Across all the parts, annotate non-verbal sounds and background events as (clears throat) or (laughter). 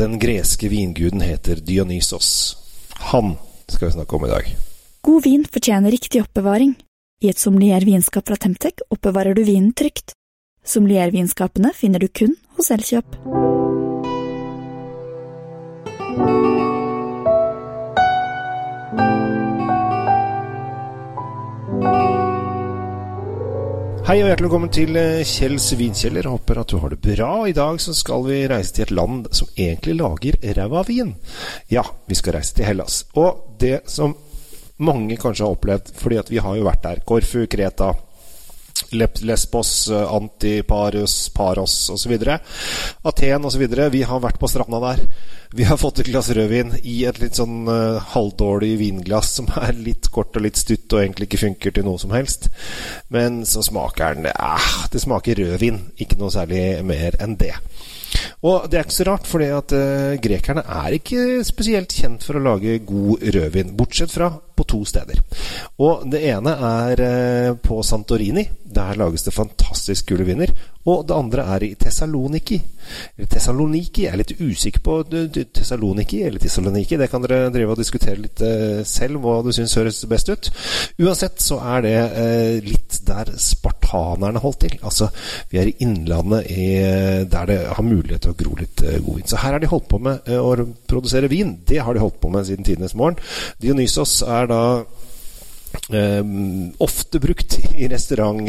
Den greske vinguden heter Dionysos. Han skal vi snakke om i dag. God vin fortjener riktig oppbevaring. I et sommeliervinskap fra Temtec oppbevarer du vinen trygt. Sommeliervinskapene finner du kun hos Elkjøp. Hei og hjertelig velkommen til Kjell Kjells vinkjeller. Håper at du har det bra. I dag så skal vi reise til et land som egentlig lager ræva vin. Ja, vi skal reise til Hellas. Og det som mange kanskje har opplevd, fordi at vi har jo vært der. Korfu, Kreta, Lesbos, Antiparus, Paros osv. Aten osv. Vi har vært på stranda der. Vi har fått et glass rødvin i et litt sånn uh, halvdårlig vinglass som (laughs) er litt kort og litt stutt og egentlig ikke funker til noe som helst. Men så smaker den eh, Det smaker rødvin, ikke noe særlig mer enn det. Og det er ikke så rart, for uh, grekerne er ikke spesielt kjent for å lage god rødvin, bortsett fra på to steder. Og det ene er uh, på Santorini. Der lages det fantastisk gule viner. Og det andre er i Tessaloniki. Tessaloniki er litt usikker på Tessaloniki eller Tessaloniki. Det kan dere drive og diskutere litt uh, selv, hva du syns høres best ut. Uansett så er det uh, litt der spartanerne holdt til. Altså, vi er i innlandet i, der det har mulighet til å gro litt god vin. Så her har de holdt på med å produsere vin. Det har de holdt på med siden tidenes morgen. Dionysos er da Um, ofte brukt i restaurant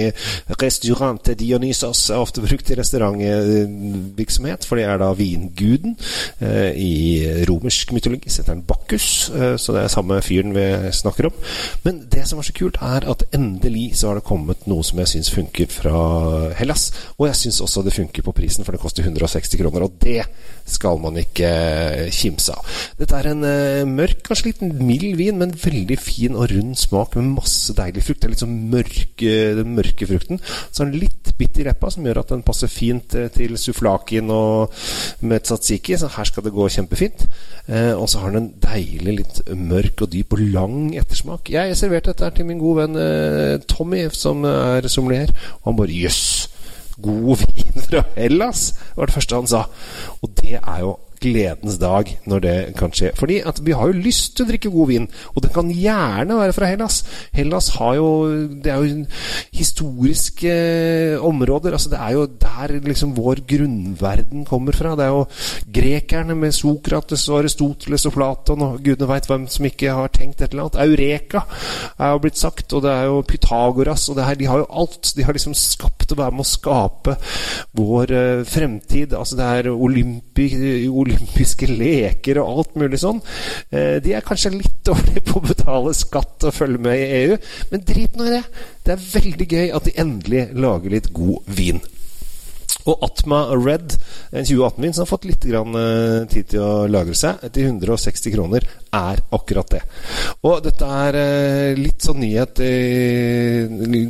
Restaurante Dionysos er ofte brukt i restaurantvirksomhet, for det er da vinguden. Uh, I romersk mytologi heter han Bakkus, uh, så det er samme fyren vi snakker om. Men det som var så kult, er at endelig så har det kommet noe som jeg syns funker fra Hellas. Og jeg syns også det funker på prisen, for det koster 160 kroner. Og det skal man ikke kimse av. Dette er en uh, mørk, kanskje litt mild vin, men veldig fin og rund smak med masse deilig frukt. Det er litt sånn mørke, den mørke frukten. Så er den litt bitt i leppa, som gjør at den passer fint eh, til suflakin og med tzatziki. Så her skal det gå kjempefint. Eh, og så har den en deilig, litt mørk og dyp og lang ettersmak. Jeg serverte dette til min gode venn eh, Tommy, som er sommelier, og han bare jøss. God vin fra Hellas, var det første han sa. Og det er jo gledens dag når det kan skje. Fordi at vi har jo lyst til å drikke god vin, og den kan gjerne være fra Hellas. Hellas har jo Det er jo historiske områder. Altså Det er jo der liksom vår grunnverden kommer fra. Det er jo grekerne med Sokrates og Aristoteles og Platon og gudene veit hvem som ikke har tenkt et eller annet. Eureka er jo blitt sagt, og det er jo Pythagoras og det her. De har jo alt. De har liksom skapt og være med å skape vår uh, fremtid. Altså det er olympi, olympiske leker og alt mulig sånn. Eh, de er kanskje litt (laughs) dårlige på å betale skatt og følge med i EU, men drit nå i det. Det er veldig gøy at de endelig lager litt god vin. Og Atma Red, en 2018-vin som har fått litt grann, uh, tid til å lagre seg, til 160 kroner, er akkurat det. Og dette er uh, litt sånn nyhet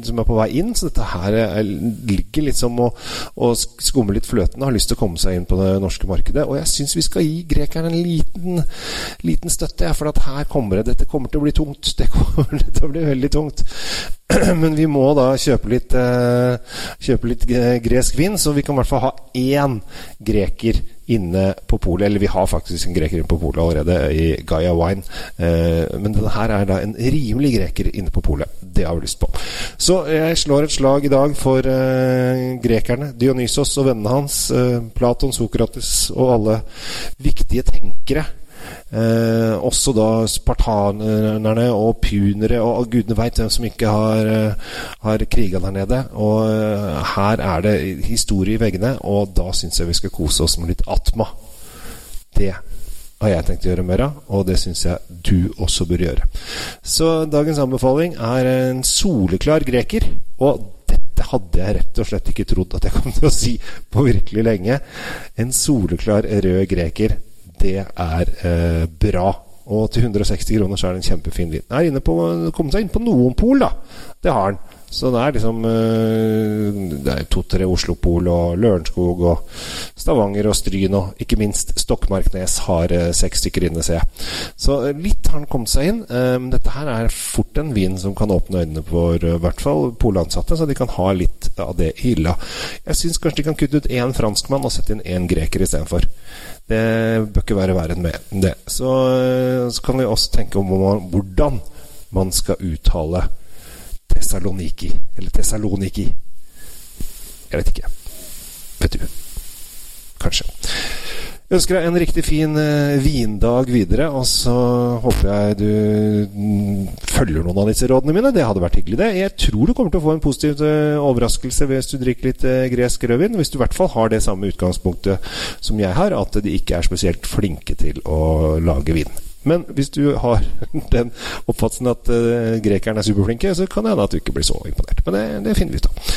som er på vei inn, så dette her ligger litt som å, å skumme litt fløten har lyst til å komme seg inn på det norske markedet. Og jeg syns vi skal gi grekerne en liten, liten støtte, for at her kommer det Dette kommer til å bli tungt. Det kommer (laughs) til å bli veldig tungt. (clears throat) Men vi må da kjøpe litt, kjøpe litt gresk vin, så vi kan i hvert fall ha én greker inne på polet. Eller vi har faktisk en greker inne på polet allerede, i Gaia Wine. men denne her er da en rimelig greker inne på polet. Det har vi lyst på. Så jeg slår et slag i dag for grekerne. Dionysos og vennene hans. Platon, Sokrates og alle viktige tenkere Eh, også da spartanerne og punere og gudene veit hvem som ikke har, uh, har kriga der nede. Og uh, her er det historie i veggene, og da syns jeg vi skal kose oss med litt atma. Det har jeg tenkt å gjøre mer av, og det syns jeg du også bør gjøre. Så dagens anbefaling er en soleklar greker. Og dette hadde jeg rett og slett ikke trodd at jeg kom til å si på virkelig lenge. En soleklar rød greker det er eh, bra. Og til 160 kroner så er det en kjempefin vin. Er inne på, kommet seg inn på noen pol, da. Det har han. Så det er liksom eh, Det er to-tre Oslo-Pol og Lørenskog og Stavanger og Stryn og ikke minst Stokmarknes har eh, seks stykker inne, ser jeg. Så litt har den kommet seg inn. Dette her er fort en vin som kan åpne øynene for i hvert fall polansatte, så de kan ha litt av det i hylla. Jeg syns kanskje de kan kutte ut én franskmann og sette inn én greker istedenfor. Det bør ikke være verre enn det. Så, så kan vi også tenke om hvordan man skal uttale Tessaloniki. Eller Tessaloniki. Jeg vet ikke. Vet du. Kanskje. Jeg ønsker deg en riktig fin uh, vindag videre, og så håper jeg du mm, følger noen av disse rådene mine. Det hadde vært hyggelig, det. Jeg tror du kommer til å få en positiv uh, overraskelse hvis du drikker litt uh, gresk rødvin. Hvis du i hvert fall har det samme utgangspunktet som jeg har, at de ikke er spesielt flinke til å lage vin. Men hvis du har (laughs) den oppfattelsen at uh, grekerne er superflinke, så kan det hende at du ikke blir så imponert. Men det, det finner vi ut av.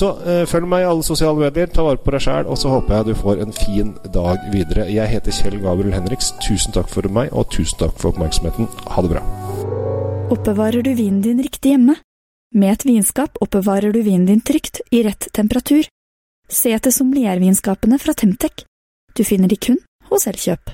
Så uh, følg meg i alle sosiale medier, ta vare på deg sjæl, og så håper jeg du får en fin dag videre. Jeg heter Kjell Gabriel Henriks. Tusen takk for meg, og tusen takk for oppmerksomheten. Ha det bra. Oppbevarer du vinen din riktig hjemme? Med et vinskap oppbevarer du vinen din trygt, i rett temperatur. Se etter sommeliervinskapene fra Temtec. Du finner de kun hos Elkjøp.